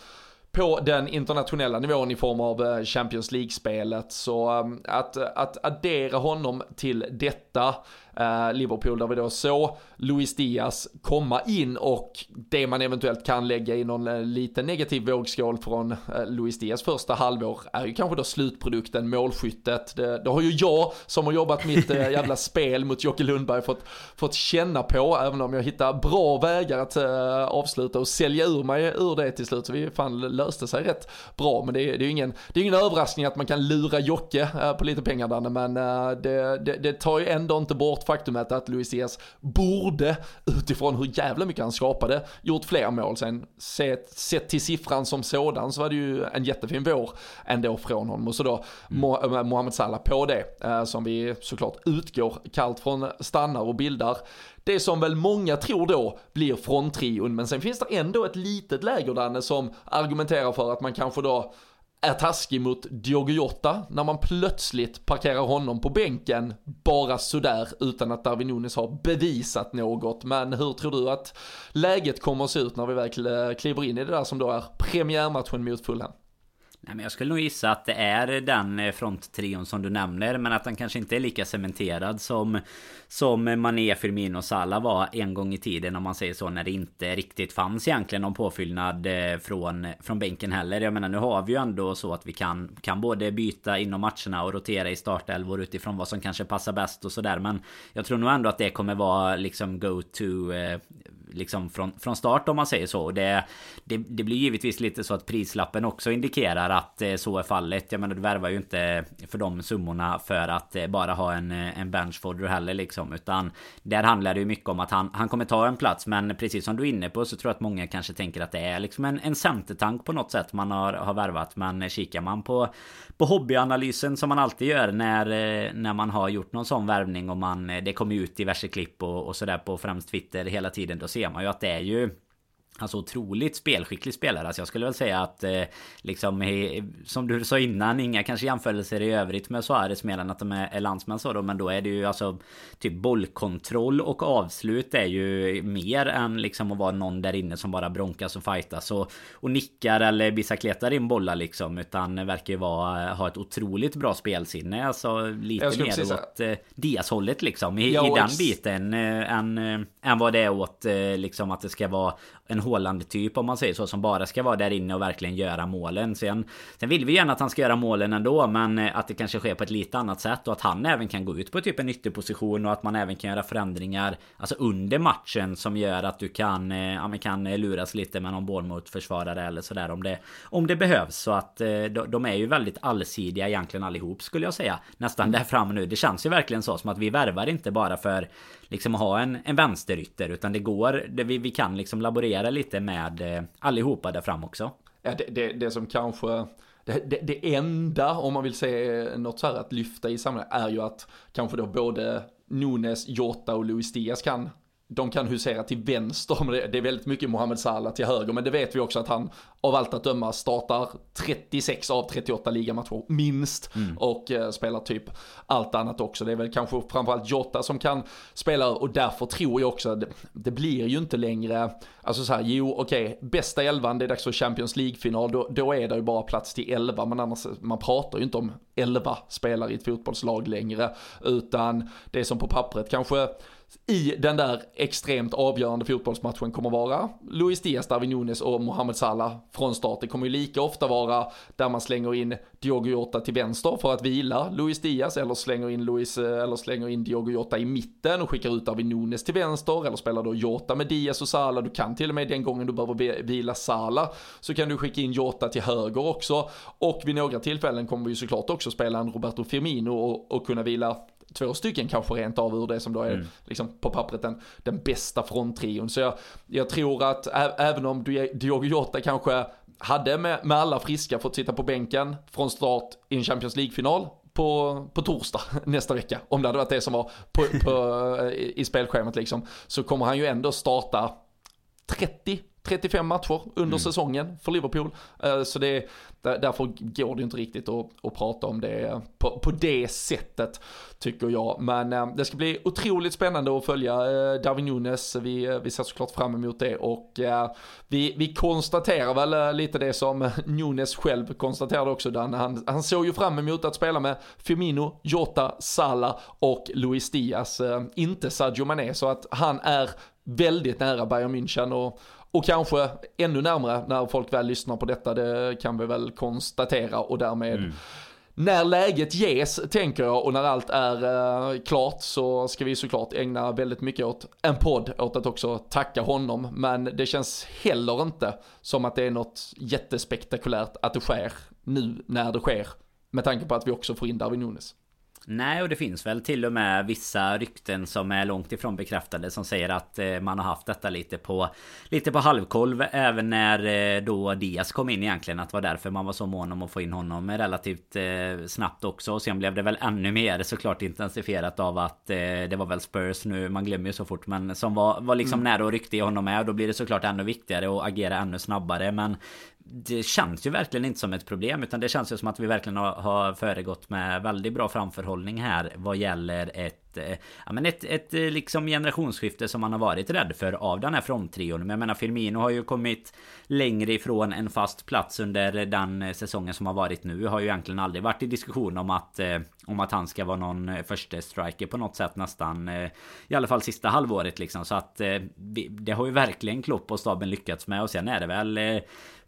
på den internationella nivån i form av eh, Champions League-spelet. Så eh, att, att addera honom till detta Eh, Liverpool där vi då såg Luis Diaz komma in och det man eventuellt kan lägga i någon eh, liten negativ vågskål från uh, Luis Diaz första halvår är ju kanske då slutprodukten, målskyttet. Det, det har ju jag som har jobbat mitt jävla (laughs) spel mot Jocke Lundberg fått, fått känna på, även om jag hittar bra vägar att avsluta och sälja ur mig ur det till slut. Så vi fan löste sig rätt bra, men det, det är ju ingen, det är ingen överraskning att man kan lura Jocke på lite pengar Danne, men det, det, det tar ju ändå inte bort faktumet att Luis borde, utifrån hur jävla mycket han skapade, gjort fler mål. Sen sett, sett till siffran som sådan så var det ju en jättefin vår ändå från honom. Och så då mm. Eh, Mohamed Salah på det, eh, som vi såklart utgår kallt från, stannar och bildar det som väl många tror då blir fronttrion. Men sen finns det ändå ett litet läger Danne som argumenterar för att man kanske då är taskig mot Diogo Jota när man plötsligt parkerar honom på bänken bara sådär utan att Darwin Nunes har bevisat något. Men hur tror du att läget kommer att se ut när vi väl eh, kliver in i det där som då är premiärmatchen mot Fulham? Nej, men jag skulle nog gissa att det är den eh, fronttrion som du nämner Men att den kanske inte är lika cementerad som Som Mané, Firmino och Salah var en gång i tiden om man säger så När det inte riktigt fanns egentligen någon påfyllnad eh, från, från bänken heller. Jag menar nu har vi ju ändå så att vi kan Kan både byta inom matcherna och rotera i startelvor utifrån vad som kanske passar bäst och sådär Men Jag tror nog ändå att det kommer vara liksom go to eh, liksom från, från start om man säger så. Det, det, det, blir givetvis lite så att prislappen också indikerar att eh, så är fallet. Jag menar du värvar ju inte för de summorna för att eh, bara ha en, eh, en benchfodder heller liksom. Utan där handlar det ju mycket om att han, han kommer ta en plats. Men precis som du är inne på så tror jag att många kanske tänker att det är liksom en, en centertank på något sätt man har, har värvat. Men eh, kikar man på, på hobbyanalysen som man alltid gör när, när man har gjort någon sån värvning och man, det kommer ut diverse klipp och, och sådär på främst Twitter hela tiden. Då ser man ju att det är ju Alltså otroligt spelskicklig spelare. Alltså jag skulle väl säga att eh, liksom som du sa innan, inga kanske jämförelser i övrigt med Suarez mer än att de är, är landsmän så då. Men då är det ju alltså typ bollkontroll och avslut är ju mer än liksom att vara någon där inne som bara bronkas och fightas och, och nickar eller bicicletar in bollar liksom. Utan verkar ju vara, ha ett otroligt bra spelsinne. Alltså lite mer åt eh, Diaz-hållet liksom. I, ja, i den biten eh, än, eh, än vad det är åt eh, liksom att det ska vara en Håland typ om man säger så som bara ska vara där inne och verkligen göra målen. Sen, sen vill vi gärna att han ska göra målen ändå men eh, att det kanske sker på ett lite annat sätt och att han även kan gå ut på typ en ytterposition och att man även kan göra förändringar alltså under matchen som gör att du kan, eh, ja, man kan luras lite med någon bollmotförsvarare eller sådär om det, om det behövs. Så att de är ju väldigt allsidiga egentligen allihop skulle jag säga. Nästan där framme nu. Det känns ju verkligen så som att vi värvar inte bara för liksom ha en, en vänsterytter utan det går, det, vi, vi kan liksom laborera lite med eh, allihopa där fram också. Ja, det, det, det som kanske det, det, det, enda, om man vill se eh, något så här att lyfta i sammanhanget, är ju att kanske då både Nunes, Jota och Luis Diaz kan de kan husera till vänster, det är väldigt mycket Mohamed Salah till höger, men det vet vi också att han av allt att döma startar 36 av 38 ligamatcher minst mm. och eh, spelar typ allt annat också. Det är väl kanske framförallt Jota som kan spela och därför tror jag också att det, det blir ju inte längre, alltså så här, jo okej, okay, bästa elvan, det är dags för Champions League-final, då, då är det ju bara plats till 11, men annars, man pratar ju inte om 11 spelare i ett fotbollslag längre, utan det är som på pappret kanske i den där extremt avgörande fotbollsmatchen kommer vara Luis Diaz, Darwin Nunes och Mohamed Salah från start. Det kommer ju lika ofta vara där man slänger in Diogo Jota till vänster för att vila Luis Diaz eller slänger in, Luis, eh, eller slänger in Diogo Jota i mitten och skickar ut Darwin Nunes till vänster eller spelar då Jota med Diaz och Salah. Du kan till och med den gången du behöver vila Salah så kan du skicka in Jota till höger också och vid några tillfällen kommer vi ju såklart också spela en Roberto Firmino och, och kunna vila två stycken kanske rent av ur det som då är mm. liksom på pappret den, den bästa fronttrion. Så jag, jag tror att ä, även om Diogo Jota kanske hade med, med alla friska fått sitta på bänken från start i en Champions League-final på, på torsdag (laughs) nästa vecka, om det hade varit det som var på, på, (laughs) i, i spelschemat liksom, så kommer han ju ändå starta 30 35 matcher under mm. säsongen för Liverpool. Eh, så det, därför går det inte riktigt att, att prata om det på, på det sättet tycker jag. Men eh, det ska bli otroligt spännande att följa eh, Darwin Nunes. Vi, vi ser såklart fram emot det och vi, vi konstaterar väl lite det som (laughs) Nunes själv konstaterade också. Dan. Han, han såg ju fram emot att spela med Firmino, Jota, Salah och Luis Diaz. Inte Sadio Mané så att han är väldigt nära Bayern München och och kanske ännu närmare när folk väl lyssnar på detta, det kan vi väl konstatera och därmed mm. När läget ges, tänker jag, och när allt är uh, klart så ska vi såklart ägna väldigt mycket åt en podd, åt att också tacka honom. Men det känns heller inte som att det är något jättespektakulärt att det sker nu när det sker. Med tanke på att vi också får in Darwin Nunes. Nej, och det finns väl till och med vissa rykten som är långt ifrån bekräftade som säger att eh, man har haft detta lite på lite på halvkolv även när eh, då Diaz kom in egentligen att det var därför man var så mån om att få in honom relativt eh, snabbt också och sen blev det väl ännu mer såklart intensifierat av att det var väl Spurs nu man glömmer ju så fort men som var, var liksom mm. nära och ryckte i honom med och då blir det såklart ännu viktigare att agera ännu snabbare men det känns ju verkligen inte som ett problem utan det känns ju som att vi verkligen har, har föregått med väldigt bra framförhållning här vad gäller ett eh, ja, men ett, ett eh, liksom generationsskifte som man har varit rädd för av den här fronttrion. Men jag menar Firmino har ju kommit längre ifrån en fast plats under den eh, säsongen som har varit nu. Har ju egentligen aldrig varit i diskussion om att om att han ska vara någon första striker på något sätt nästan i alla fall sista halvåret liksom så att det har ju verkligen Klopp och staben lyckats med och sen är det väl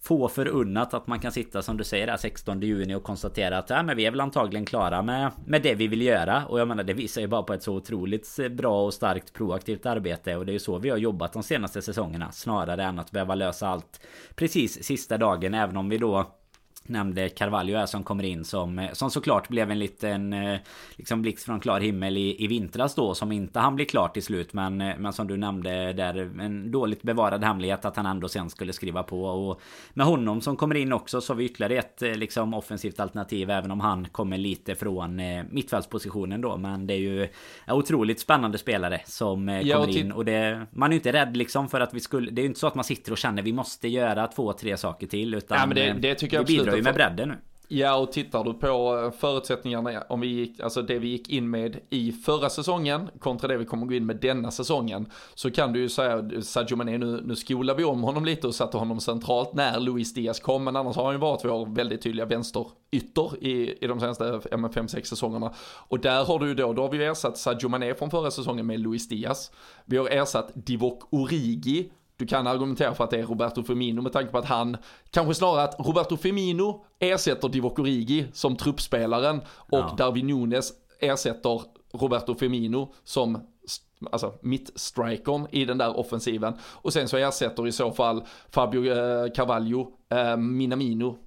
få förunnat att man kan sitta som du säger där 16 juni och konstatera att ja, men vi är väl antagligen klara med, med det vi vill göra. Och jag menar det visar ju bara på ett så otroligt eh, bra och starkt proaktivt arbete. Och det är ju så vi har jobbat de senaste säsongerna. Snarare än att behöva lösa allt precis sista dagen. Även om vi då nämnde Carvalho här som kommer in som, eh, som såklart blev en liten eh, liksom blixt från klar himmel i, i vintras då som inte han bli klart till slut men, eh, men som du nämnde där en dåligt bevarad hemlighet att han ändå sen skulle skriva på. Och med honom som kommer in också så har vi ytterligare ett liksom offensivt alternativ även om han kommer lite från mittfältspositionen då. Men det är ju otroligt spännande spelare som ja, kommer in. och det man är ju inte rädd liksom för att vi skulle det är ju inte så att man sitter och känner vi måste göra två tre saker till utan ja, men det, det tycker jag absolut ju med bredden nu. Ja, och tittar du på eh, förutsättningarna, om vi gick, alltså det vi gick in med i förra säsongen kontra det vi kommer gå in med denna säsongen, så kan du ju säga, Sadio Mané, nu, nu skolar vi om honom lite och satte honom centralt när Luis Diaz kom, men annars har han ju varit vår väldigt tydliga vänsterytter i, i de senaste 5-6 säsongerna. Och där har du ju då, då har vi ersatt Sadio Mané från förra säsongen med Luis Diaz. Vi har ersatt Divock Origi du kan argumentera för att det är Roberto Firmino med tanke på att han, kanske snarare att Roberto Firmino ersätter Divock Origi som truppspelaren och ja. Darwin Nunes ersätter Roberto Firmino som alltså mittstrikern i den där offensiven. Och sen så ersätter i så fall Fabio eh, Carvalho eh, Minamino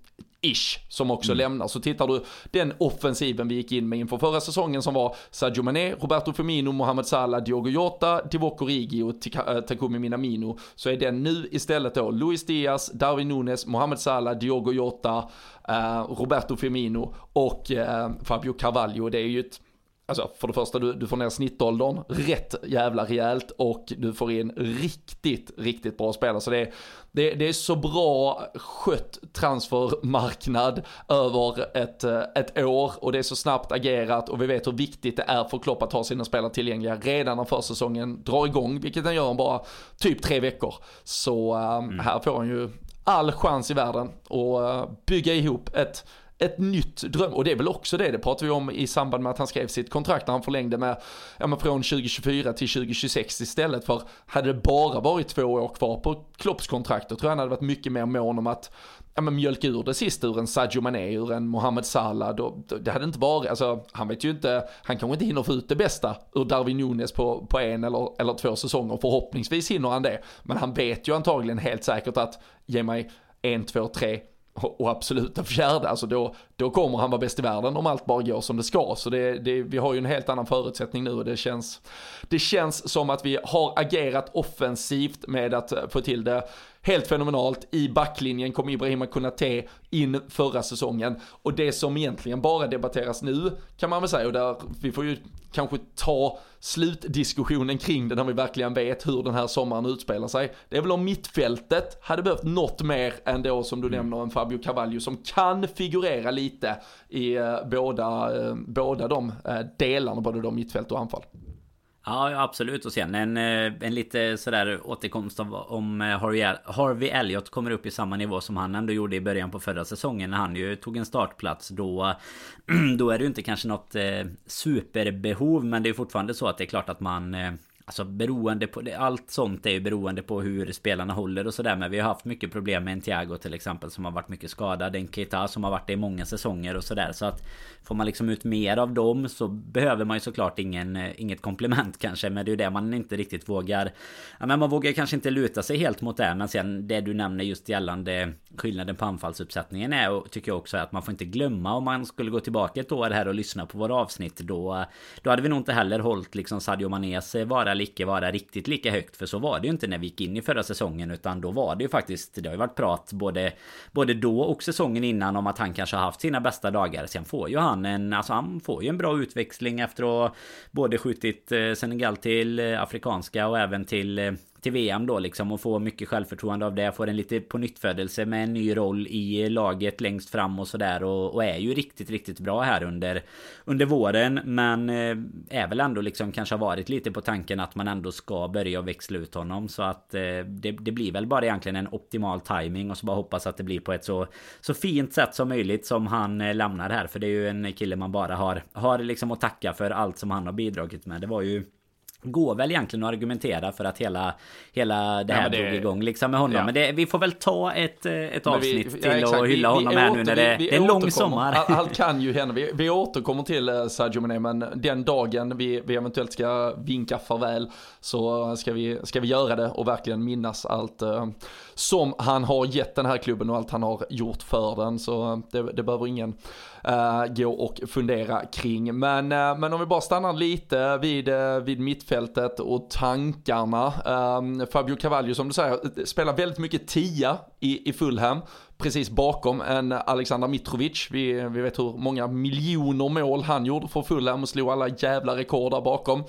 ish, som också mm. lämnar. Så tittar du den offensiven vi gick in med inför förra säsongen som var Sadio Mané, Roberto Firmino, Mohamed Salah, Diogo Jota, Divock Origi och eh, Takumi Minamino. Så är den nu istället då Luis Diaz, Darwin Nunes, Mohamed Salah, Diogo Jota, uh, Roberto Firmino och uh, Fabio Carvalho. Det är ju ett Alltså för det första, du, du får ner snittåldern rätt jävla rejält och du får in riktigt, riktigt bra spelare. Så det är, det, det är så bra skött transfermarknad över ett, ett år och det är så snabbt agerat och vi vet hur viktigt det är för Klopp att ha sina spelare tillgängliga redan när försäsongen drar igång, vilket den gör om bara typ tre veckor. Så um, mm. här får han ju all chans i världen att uh, bygga ihop ett ett nytt dröm, och det är väl också det, det pratade vi om i samband med att han skrev sitt kontrakt när han förlängde med, ja men från 2024 till 2026 istället för hade det bara varit två år kvar på Klopps kontrakt, då tror jag han hade varit mycket mer mån om att ja, men mjölka ur det sist ur en Sadio Mané, ur en Mohamed Salah. Då, det hade inte varit, alltså han vet ju inte, han kanske inte hinner få ut det bästa ur Darwin Nunes på, på en eller, eller två säsonger. Förhoppningsvis hinner han det. Men han vet ju antagligen helt säkert att ge mig en, två, tre och absolut en fjärde, alltså då, då kommer han vara bäst i världen om allt bara går som det ska. Så det, det, vi har ju en helt annan förutsättning nu och det känns, det känns som att vi har agerat offensivt med att få till det helt fenomenalt. I backlinjen kom Ibrahima Konate in förra säsongen. Och det som egentligen bara debatteras nu kan man väl säga, och där vi får ju kanske ta slutdiskussionen kring det när vi verkligen vet hur den här sommaren utspelar sig. Det är väl om mittfältet hade behövt något mer än då som du mm. nämner en Fabio Carvalho som kan figurera lite i eh, båda, eh, båda de eh, delarna, både de mittfält och anfall. Ja absolut och sen en, eh, en lite sådär återkomst av om eh, Harvey, Harvey Elliot kommer upp i samma nivå som han ändå gjorde i början på förra säsongen. När han ju tog en startplats då (clears throat) Då är det ju inte kanske något eh, superbehov men det är fortfarande så att det är klart att man Alltså beroende på Allt sånt är ju beroende på hur spelarna håller och sådär Men vi har haft mycket problem med en Thiago till exempel Som har varit mycket skadad En Keita som har varit det i många säsonger och sådär Så att Får man liksom ut mer av dem så behöver man ju såklart ingen, eh, inget komplement kanske Men det är ju det man inte riktigt vågar Ja men man vågar kanske inte luta sig helt mot det Men sen det du nämner just gällande Skillnaden på anfallsuppsättningen är och tycker jag också att man får inte glömma Om man skulle gå tillbaka ett år här och lyssna på våra avsnitt Då, då hade vi nog inte heller hållit liksom Sadio Manese. Eh, vara eller icke vara riktigt lika högt. För så var det ju inte när vi gick in i förra säsongen. Utan då var det ju faktiskt, det har ju varit prat både, både då och säsongen innan om att han kanske har haft sina bästa dagar. Sen får ju han en, alltså han får ju en bra utväxling efter att både skjutit eh, Senegal till eh, Afrikanska och även till eh, till VM då liksom och få mycket självförtroende av det. Får en lite på nyttfödelse med en ny roll i laget längst fram och sådär och, och, är ju riktigt, riktigt bra här under under våren. Men eh, är väl ändå liksom kanske har varit lite på tanken att man ändå ska börja växla ut honom så att eh, det, det, blir väl bara egentligen en optimal timing och så bara hoppas att det blir på ett så så fint sätt som möjligt som han eh, lämnar här för det är ju en kille man bara har har liksom att tacka för allt som han har bidragit med. Det var ju går väl egentligen att argumentera för att hela, hela det här ja, det, drog igång liksom med honom. Ja. Men det, vi får väl ta ett, ett avsnitt vi, till ja, och hylla vi, honom vi här nu när det, det är en lång sommar. Allt kan ju hända. Vi, vi återkommer till eh, Sergio Mané, men den dagen vi, vi eventuellt ska vinka farväl så ska vi, ska vi göra det och verkligen minnas allt uh, som han har gett den här klubben och allt han har gjort för den. Så det, det behöver ingen uh, gå och fundera kring. Men, uh, men om vi bara stannar lite vid, uh, vid mittfältet och tankarna. Um, Fabio Cavallo som du säger spelar väldigt mycket tia i, i Fulham. Precis bakom en Alexander Mitrovic. Vi, vi vet hur många miljoner mål han gjorde för Fulham och slog alla jävla rekord där bakom.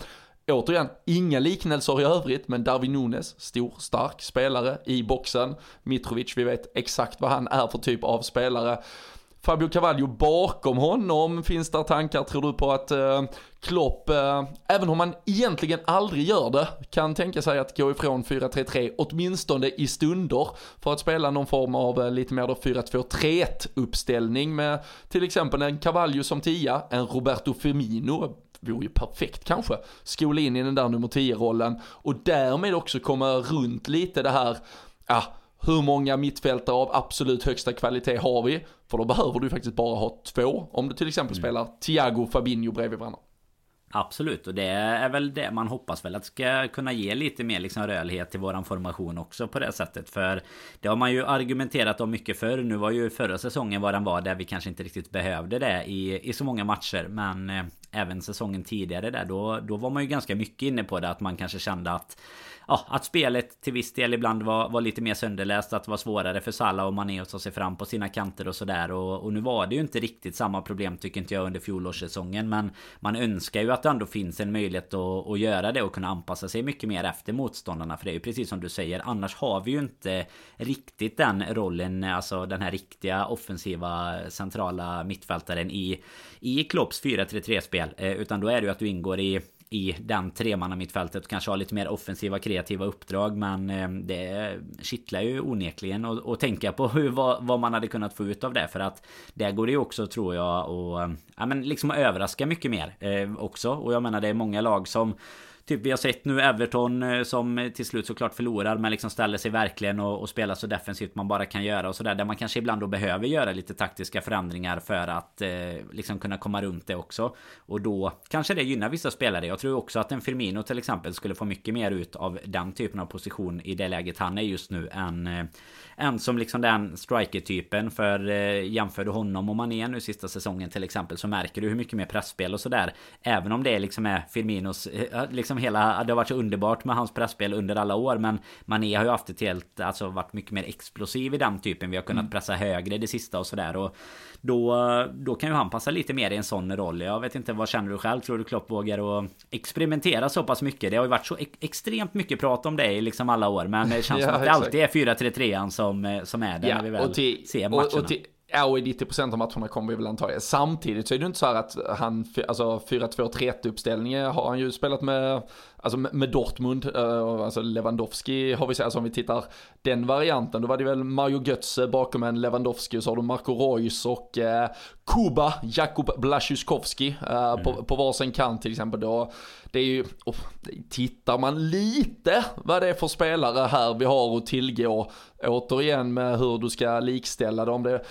Återigen, inga liknelser i övrigt, men Darwin Nunes, stor, stark spelare i boxen. Mitrovic, vi vet exakt vad han är för typ av spelare. Fabio Cavallo bakom honom, finns där tankar tror du på att eh, Klopp, eh, även om man egentligen aldrig gör det, kan tänka sig att gå ifrån 4-3-3, åtminstone i stunder, för att spela någon form av eh, lite mer då 4-2-3-1 uppställning med till exempel en Cavallo som tia, en Roberto Firmino, vore ju perfekt kanske, skola in i den där nummer 10-rollen och därmed också komma runt lite det här, ja, hur många mittfältare av absolut högsta kvalitet har vi? För då behöver du faktiskt bara ha två. Om du till exempel mm. spelar Thiago Fabinho bredvid varandra. Absolut, och det är väl det man hoppas väl att ska kunna ge lite mer liksom rörlighet till våran formation också på det sättet. För det har man ju argumenterat om mycket förr. Nu var ju förra säsongen vad den var där vi kanske inte riktigt behövde det i, i så många matcher. Men eh, även säsongen tidigare där då, då var man ju ganska mycket inne på det att man kanske kände att ja, att spelet till viss del ibland var, var lite mer sönderläst. Att det var svårare för Salah och Mané att ta sig fram på sina kanter och sådär. Och, och nu var det ju inte riktigt samma problem tycker inte jag under fjolårssäsongen. Men man önskar ju att det ändå finns en möjlighet att, att göra det och kunna anpassa sig mycket mer efter motståndarna. För det är ju precis som du säger. Annars har vi ju inte riktigt den rollen. Alltså den här riktiga offensiva centrala mittfältaren i, i Klopps 4-3-3 spel. Eh, utan då är det ju att du ingår i i den tremanna mittfältet. Kanske ha lite mer offensiva kreativa uppdrag. Men eh, det kittlar ju onekligen att tänka på hur, vad, vad, man hade kunnat få ut av det. För att där går det ju också tror jag och eh, ja, men liksom överraska mycket mer eh, också. Och jag menar det är många lag som Typ vi har sett nu Everton eh, som eh, till slut såklart förlorar men liksom ställer sig verkligen och, och spelar så defensivt man bara kan göra och sådär. Där man kanske ibland då behöver göra lite taktiska förändringar för att eh, liksom kunna komma runt det också. Och då kanske det gynnar vissa spelare. Jag tror också att en Firmino till exempel skulle få mycket mer ut av den typen av position i det läget han är just nu än eh, en som liksom den striker-typen. För eh, jämför du honom och Mané nu sista säsongen till exempel så märker du hur mycket mer pressspel och sådär. Även om det liksom är Firminos, eh, liksom hela, det har varit så underbart med hans pressspel under alla år. Men Mané har ju haft ett helt, alltså varit mycket mer explosiv i den typen. Vi har kunnat mm. pressa högre det sista och sådär. Och då, då kan ju han passa lite mer i en sån roll. Jag vet inte, vad känner du själv? Tror du Klopp vågar att experimentera så pass mycket? Det har ju varit så extremt mycket prat om det i liksom alla år. Men det känns (laughs) ja, som att det alltid är 4-3-3 som, som är det ja, när vi väl till, ser matcherna. Och, och till, Ja, och i 90% av matcherna kommer vi väl antagligen. Samtidigt så är det inte så här att han, alltså 4-2-3-1 uppställning har han ju spelat med alltså med Dortmund, uh, alltså Lewandowski har vi sett, alltså om vi tittar den varianten, då var det väl Mario Götze bakom en Lewandowski och så har du Marco Reus och uh, Kuba, Jakub Blaszczykowski uh, mm. på, på varsin kant till exempel. Då, det är ju, oh, tittar man lite vad det är för spelare här vi har att tillgå, återigen med hur du ska likställa dem. Det,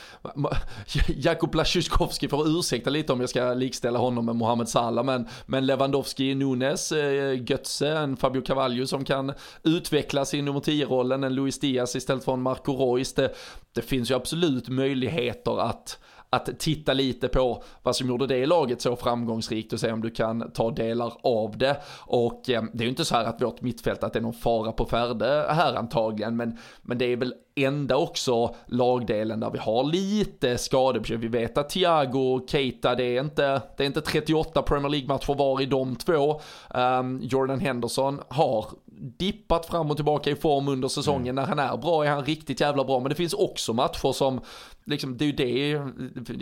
Jakub Lasjuskovski får ursäkta lite om jag ska likställa honom med Mohamed Salah, men, men Lewandowski, Nunes, eh, Götze, en Fabio Cavallo som kan utvecklas i nummer 10-rollen, en Luis Diaz istället för en Marco Reus. Det, det finns ju absolut möjligheter att att titta lite på vad som gjorde det laget så framgångsrikt och se om du kan ta delar av det. Och eh, det är ju inte så här att vårt mittfält, att det är någon fara på färde här antagligen, men, men det är väl enda också lagdelen där vi har lite skadebekymmer. Vi vet att Thiago och Keita, det är inte, det är inte 38 Premier League-matcher var i de två. Um, Jordan Henderson har dippat fram och tillbaka i form under säsongen. Mm. När han är bra är han riktigt jävla bra. Men det finns också matcher som, liksom, det är ju det,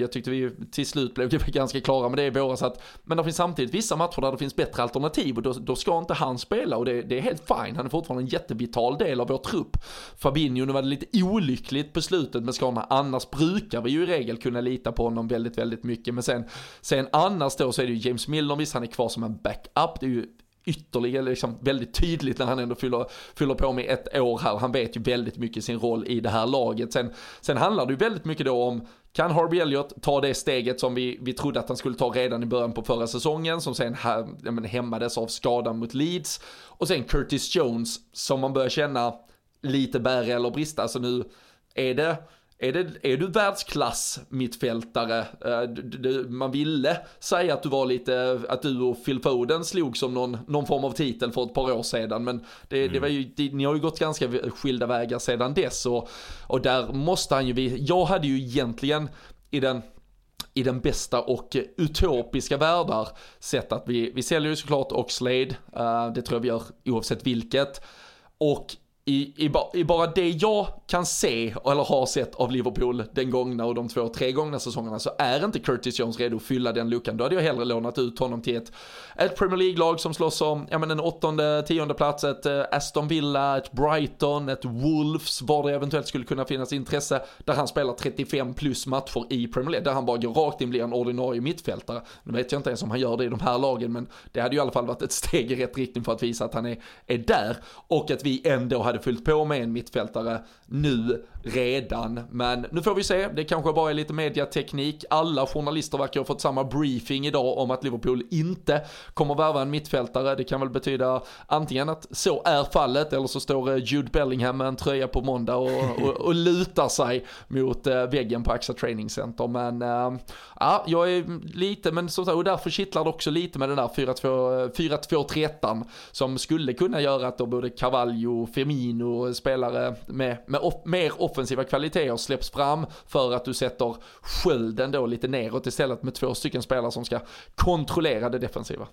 jag tyckte vi till slut blev (laughs) ganska klara med det i våras. Att, men det finns samtidigt vissa matcher där det finns bättre alternativ och då, då ska inte han spela och det, det, är helt fine. Han är fortfarande en jättevital del av vår trupp. Fabinho, nu var det lite olyckligt på slutet med skadorna. Annars brukar vi ju i regel kunna lita på honom väldigt, väldigt mycket. Men sen, sen annars då så är det ju James Milner, visst han är kvar som en backup. Det är ju ytterligare liksom väldigt tydligt när han ändå fyller, fyller på med ett år här. Han vet ju väldigt mycket sin roll i det här laget. Sen, sen handlar det ju väldigt mycket då om kan Harvey Elliott ta det steget som vi, vi trodde att han skulle ta redan i början på förra säsongen, som sen här, men, hämmades av skadan mot Leeds. Och sen Curtis Jones, som man börjar känna lite bära eller brista. Alltså nu är det är, det, är du världsklass mittfältare? Eh, man ville säga att du var lite, att du och Phil Foden slog som någon, någon form av titel för ett par år sedan. Men det, mm. det var ju, det, ni har ju gått ganska skilda vägar sedan dess. Och, och där måste han ju, jag hade ju egentligen i den i den bästa och utopiska världar sett att vi, vi säljer ju såklart Oxlade, uh, det tror jag vi gör oavsett vilket. Och i, i, i, bara det jag kan se, eller har sett av Liverpool den gångna och de två, tre gångna säsongerna så är inte Curtis Jones redo att fylla den luckan. Då hade jag hellre lånat ut honom till ett, ett Premier League-lag som slåss om, ja men en åttonde, tionde plats, ett uh, Aston Villa, ett Brighton, ett Wolves, var det eventuellt skulle kunna finnas intresse, där han spelar 35 plus matcher i Premier League, där han bara går rakt in blir en ordinarie mittfältare. Nu vet jag inte ens om han gör det i de här lagen, men det hade ju i alla fall varit ett steg i rätt riktning för att visa att han är, är där och att vi ändå hade fyllt på med en mittfältare nu redan. Men nu får vi se, det kanske bara är lite mediateknik. Alla journalister verkar ha fått samma briefing idag om att Liverpool inte kommer värva en mittfältare. Det kan väl betyda antingen att så är fallet eller så står eh, Jude Bellingham med en tröja på måndag och, och, och lutar sig mot eh, väggen på AXA Training Center. Men äh, ja, jag är lite, men som sagt, och därför kittlar det också lite med den där 4-2-3 som skulle kunna göra att då både Carvalho, Firmino, spelare med, med off, mer offensiva kvaliteter släpps fram för att du sätter skölden då lite neråt istället med två stycken spelare som ska kontrollera det defensiva.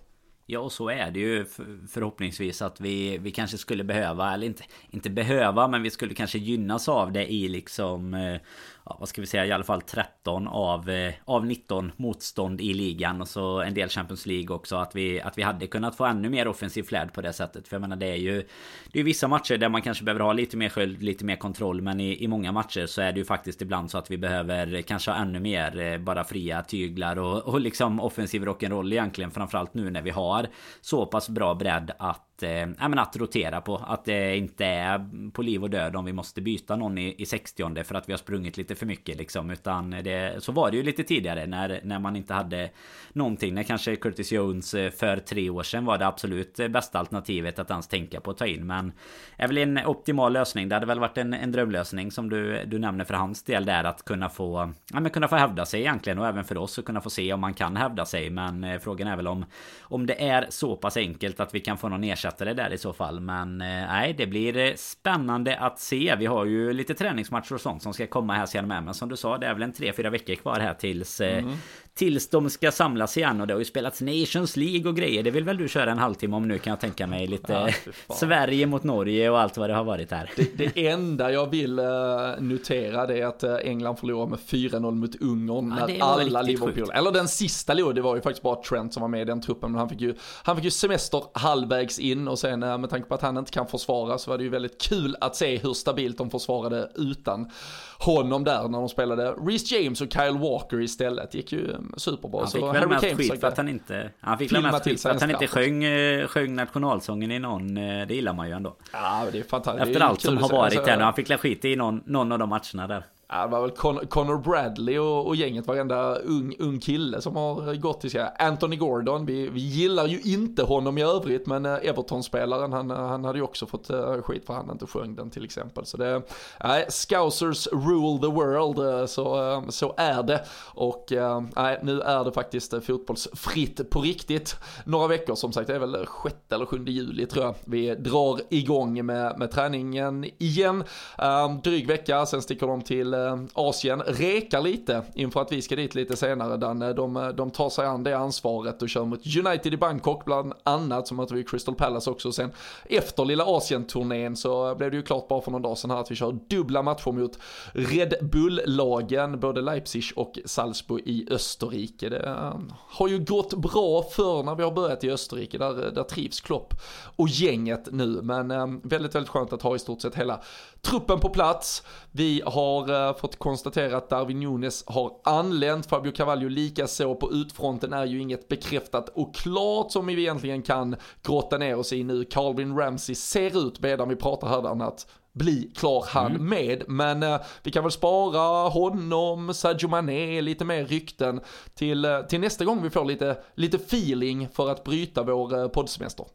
Ja, och så är det ju förhoppningsvis att vi, vi kanske skulle behöva, eller inte, inte behöva, men vi skulle kanske gynnas av det i liksom eh, ja, vad ska vi säga, i alla fall 13 av, eh, av 19 motstånd i ligan och så en del Champions League också. Att vi, att vi hade kunnat få ännu mer offensiv flärd på det sättet. För jag menar det är ju Det är vissa matcher där man kanske behöver ha lite mer sköld, lite mer kontroll. Men i, i många matcher så är det ju faktiskt ibland så att vi behöver kanske ha ännu mer eh, bara fria tyglar och, och liksom offensiv rock'n'roll egentligen. Framförallt nu när vi har så pass bra bredd att att, eh, att rotera på. Att det inte är på liv och död om vi måste byta någon i, i 60 för att vi har sprungit lite för mycket liksom. Utan det, så var det ju lite tidigare när, när man inte hade någonting. När kanske Curtis Jones eh, för tre år sedan var det absolut eh, bästa alternativet att ens tänka på att ta in. Men är väl en optimal lösning. Det hade väl varit en, en drömlösning som du, du nämner för hans del där. Att kunna få, ja, men kunna få hävda sig egentligen. Och även för oss att kunna få se om man kan hävda sig. Men eh, frågan är väl om, om det är så pass enkelt att vi kan få någon ersättning ersättare där i så fall. Men eh, nej, det blir eh, spännande att se. Vi har ju lite träningsmatcher och sånt som ska komma här senare. Men som du sa, det är väl en 3-4 veckor kvar här tills eh, mm. Tills de ska samlas igen och det har ju spelats Nations League och grejer. Det vill väl du köra en halvtimme om nu kan jag tänka mig. Lite ja, (laughs) Sverige mot Norge och allt vad det har varit här. Det, det enda jag vill uh, notera det är att uh, England förlorade med 4-0 mot Ungern. Ja, när alla Liverpool, sjukt. eller den sista Liverpool, det var ju faktiskt bara Trent som var med i den truppen. Men han fick ju, han fick ju semester halvvägs in och sen uh, med tanke på att han inte kan försvara så var det ju väldigt kul att se hur stabilt de försvarade utan honom där när de spelade Reece James och Kyle Walker istället. Gick ju superbra. Han fick så väl mest skit för att han inte... Han fick väl mest skit för att han inte sjöng, eh, sjöng nationalsången i någon... Eh, det gillar man ju ändå. Ja, det är fantastiskt. Efter allt som har varit här nu. Han fick skit i någon, någon av de matcherna där. Ja, det var väl Con Connor Bradley och, och gänget, varenda ung, ung kille som har gått till sig. Anthony Gordon, vi, vi gillar ju inte honom i övrigt, men eh, Everton-spelaren, han, eh, han hade ju också fått eh, skit för han inte sjöng den till exempel. Så det, nej, Scousers rule the world, så, så är det. Och nej, nu är det faktiskt fotbollsfritt på riktigt. Några veckor som sagt, det är väl 6 eller 7 juli tror jag. Vi drar igång med, med träningen igen. dryg vecka, sen sticker de till Eh, Asien rekar lite inför att vi ska dit lite senare. Danne. Eh, de, eh, de tar sig an det ansvaret och kör mot United i Bangkok bland annat, som möter vi Crystal Palace också. Sen efter lilla Asien-turnén så blev det ju klart bara för någon dag sedan här att vi kör dubbla matcher mot Red Bull-lagen, både Leipzig och Salzburg i Österrike. Det har ju gått bra för när vi har börjat i Österrike, där, där trivs Klopp och gänget nu. Men väldigt, väldigt skönt att ha i stort sett hela truppen på plats. Vi har uh, fått konstatera att Darwin Nunes har anlänt, Fabio Cavallo lika så på utfronten är ju inget bekräftat och klart som vi egentligen kan grotta ner oss i nu. Calvin Ramsey ser ut, medan vi pratar här, att bli klar han mm. med. Men uh, vi kan väl spara honom, Sadio Mané, lite mer rykten till, uh, till nästa gång vi får lite, lite feeling för att bryta vår uh, poddsemester.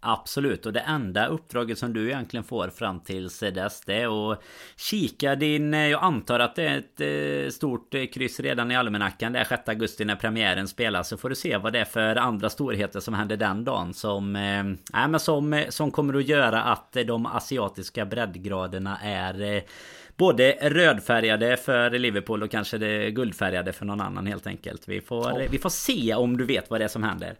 Absolut, och det enda uppdraget som du egentligen får fram till dess det är att kika din... Jag antar att det är ett stort kryss redan i almanackan. Det är 6 augusti när premiären spelas. Så får du se vad det är för andra storheter som händer den dagen. Som, äh, men som, som kommer att göra att de asiatiska breddgraderna är både rödfärgade för Liverpool och kanske det guldfärgade för någon annan helt enkelt. Vi får, ja. vi får se om du vet vad det är som händer.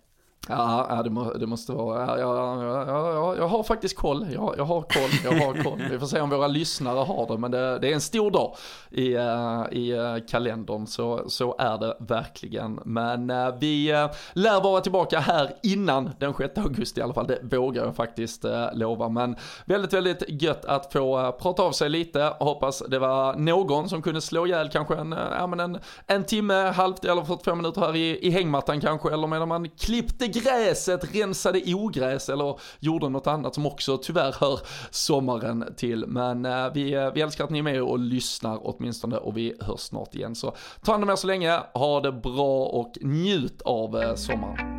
Ja, det, må, det måste vara, ja, ja, ja, jag har faktiskt koll, jag, jag har koll, jag har koll. Vi får se om våra lyssnare har det, men det, det är en stor dag i, eh, i eh, kalendern, så, så är det verkligen. Men eh, vi lär vara tillbaka här innan den 6 augusti i alla fall, det vågar jag faktiskt lova. Men väldigt, väldigt gött att få prata av sig lite, hoppas det var någon som kunde slå ihjäl kanske en, ja, men en, en timme, halvt eller 45 minuter här i, i hängmattan kanske, eller medan man klippte gräset, rensade ogräs eller gjorde något annat som också tyvärr hör sommaren till. Men eh, vi, eh, vi älskar att ni är med och lyssnar åtminstone och vi hörs snart igen. Så ta hand om er så länge, ha det bra och njut av eh, sommaren.